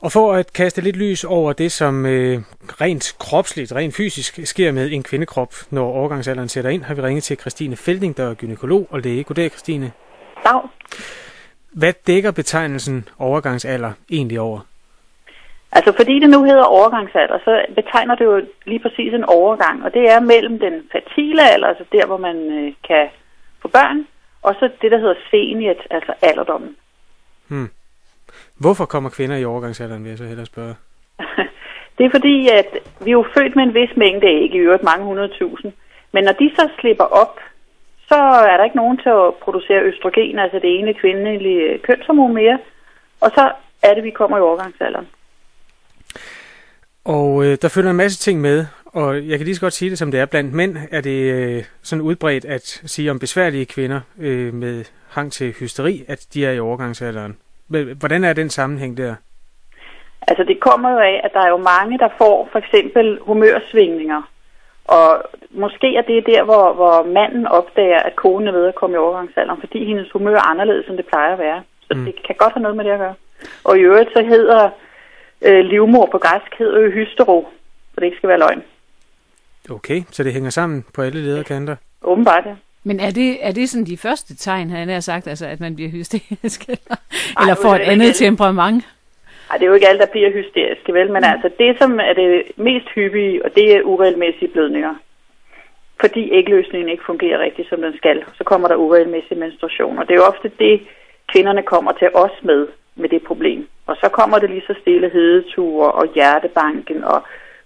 Og for at kaste lidt lys over det, som øh, rent kropsligt, rent fysisk sker med en kvindekrop, når overgangsalderen sætter ind, har vi ringet til Christine Felding, der er gynekolog og læge. Goddag, Christine. Dag. Hvad dækker betegnelsen overgangsalder egentlig over? Altså fordi det nu hedder overgangsalder, så betegner det jo lige præcis en overgang, og det er mellem den fertile alder, altså der, hvor man øh, kan få børn, og så det, der hedder seniet, altså alderdommen. Hmm. Hvorfor kommer kvinder i overgangsalderen, vil jeg så hellere spørge? det er fordi, at vi er jo født med en vis mængde æg, i øvrigt mange hundredtusind. Men når de så slipper op, så er der ikke nogen til at producere østrogen, altså det ene kvindelige kønshormon mere. Og så er det, vi kommer i overgangsalderen. Og øh, der følger en masse ting med, og jeg kan lige så godt sige det, som det er. Blandt mænd er det øh, sådan udbredt at sige om besværlige kvinder øh, med hang til hysteri, at de er i overgangsalderen. Hvordan er den sammenhæng der? Altså det kommer jo af, at der er jo mange, der får for eksempel humørsvingninger. Og måske er det der, hvor, hvor manden opdager, at konen er ved at komme i overgangsalderen, fordi hendes humør er anderledes, end det plejer at være. Så mm. det kan godt have noget med det at gøre. Og i øvrigt så hedder øh, livmor på græsk hedder jo hystero, så det ikke skal være løgn. Okay, så det hænger sammen på alle lederkanter? Åbenbart, ja. Men er det, er det sådan de første tegn, han har sagt, altså at man bliver hysterisk, eller, Ej, eller får et andet ikke. temperament? Nej, det er jo ikke alle, der bliver hysteriske, vel? Men mm. altså, det som er det mest hyppige, og det er uregelmæssige blødninger. Fordi ægløsningen ikke fungerer rigtigt, som den skal, så kommer der uregelmæssig menstruation. Og det er jo ofte det, kvinderne kommer til os med, med det problem. Og så kommer det lige så stille hedeture og hjertebanken og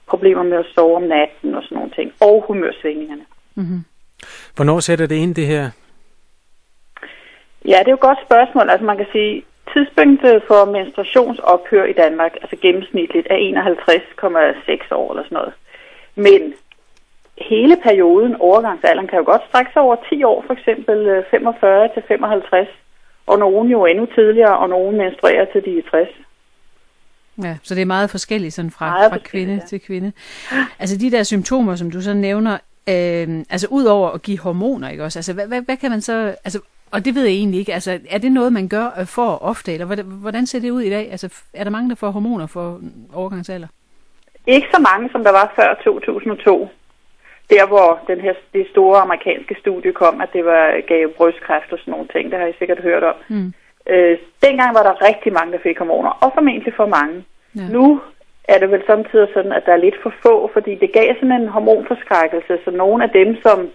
problemer med at sove om natten og sådan nogle ting. Og humørsvingningerne. Mm-hmm. Hvornår sætter det ind, det her? Ja, det er jo et godt spørgsmål. Altså man kan sige, tidspunktet for menstruationsophør i Danmark, altså gennemsnitligt, er 51,6 år eller sådan noget. Men hele perioden, overgangsalderen, kan jo godt strække sig over 10 år, for eksempel 45 øh, til 55, og nogen jo endnu tidligere, og nogen menstruerer til de er 60. Ja, så det er meget forskelligt sådan fra, fra kvinde ja. til kvinde. Altså de der symptomer, som du så nævner, øh, altså ud over at give hormoner, ikke også? Altså hvad, hvad, hvad kan man så, altså og det ved jeg egentlig ikke. Altså, er det noget, man gør øh, for ofte, eller hvordan ser det ud i dag? Altså, er der mange, der får hormoner for overgangsalder? Ikke så mange, som der var før 2002. Der, hvor den her, det store amerikanske studie kom, at det var, gav brystkræft og sådan nogle ting. Det har I sikkert hørt om. Mm. Øh, dengang var der rigtig mange, der fik hormoner, og formentlig for mange. Ja. Nu er det vel samtidig sådan, at der er lidt for få, fordi det gav sådan en hormonforskrækkelse, så nogle af dem, som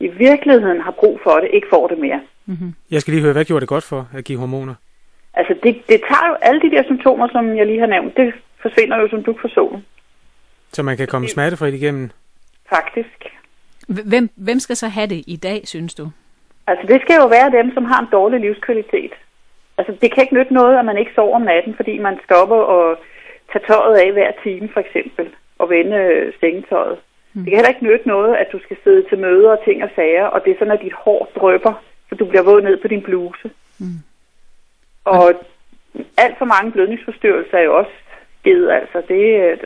i virkeligheden har brug for det, ikke får det mere. Mm-hmm. Jeg skal lige høre, hvad gjorde det godt for at give hormoner? Altså, det, det tager jo alle de der symptomer, som jeg lige har nævnt, det forsvinder jo som du for solen. Så man kan komme smertefrit igennem? Faktisk. Hvem, hvem skal så have det i dag, synes du? Altså, det skal jo være dem, som har en dårlig livskvalitet. Altså, det kan ikke nytte noget, at man ikke sover om natten, fordi man stopper og tage tøjet af hver time, for eksempel, og vende øh, sengetøjet. Mm. Det kan heller ikke nytte noget, at du skal sidde til møder og ting og sager, og det er sådan, at dit hår drøber så du bliver våd ned på din bluse. Mm. Og alt for mange blødningsforstyrrelser er jo også givet. Altså det,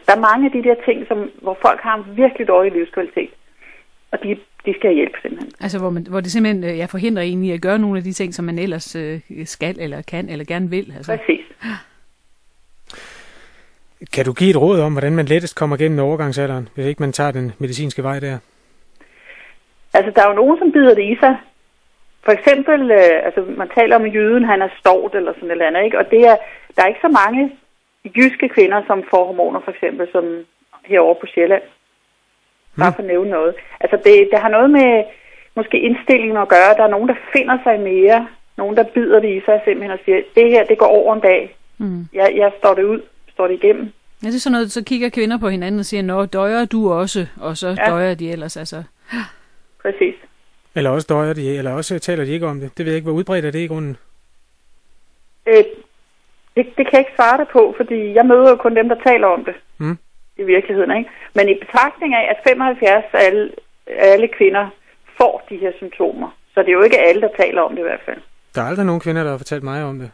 der er mange af de der ting, som, hvor folk har en virkelig dårlig livskvalitet. Og de, de skal have hjælp simpelthen. Altså hvor, man, hvor det simpelthen øh, jeg forhindrer en i at gøre nogle af de ting, som man ellers øh, skal, eller kan, eller gerne vil. Altså. Præcis. Kan du give et råd om, hvordan man lettest kommer gennem overgangsalderen, hvis ikke man tager den medicinske vej der? Altså, der er jo nogen, som bider det i sig. For eksempel, øh, altså man taler om, jøden han er stort eller sådan et eller andet, ikke? Og det er, der er ikke så mange jyske kvinder, som får hormoner for eksempel, som herovre på Sjælland. Bare for at nævne noget. Altså det, det har noget med måske indstillingen at gøre. Der er nogen, der finder sig mere. Nogen, der bider det i sig simpelthen og siger, det her, det går over en dag. Mm. Jeg, jeg står det ud, står det igennem. Ja, det er sådan noget, så kigger kvinder på hinanden og siger, nå, døjer du også, og så ja. døjer de ellers, altså. Præcis. Eller også døjer de, eller også taler de ikke om det. Det ved jeg ikke, hvor udbredt er det i grunden? Øh, det, det kan jeg ikke svare dig på, fordi jeg møder jo kun dem, der taler om det. Mm. I virkeligheden, ikke? Men i betragtning af, at 75 af alle, alle kvinder får de her symptomer, så det er jo ikke alle, der taler om det i hvert fald. Der er aldrig nogen kvinder, der har fortalt mig om det.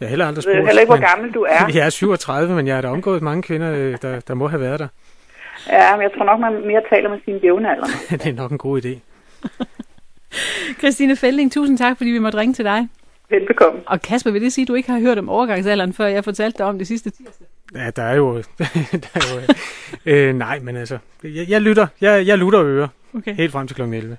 Jeg har heller aldrig spurgt. Jeg ved heller ikke, hvor gammel du er. Jeg er 37, men jeg har da omgået mange kvinder, øh, der, der må have været der. Ja, men jeg tror nok, man mere taler med sine jævnaldrende. det er nok en god idé. Christine Felding, tusind tak, fordi vi måtte ringe til dig. Velbekomme. Og Kasper, vil det sige, at du ikke har hørt om overgangsalderen, før jeg fortalte dig om det sidste tirsdag? Ja, der er jo... der er jo øh, nej, men altså, jeg, jeg lytter. Jeg, jeg lytter ører. Okay. Helt frem til kl. 11.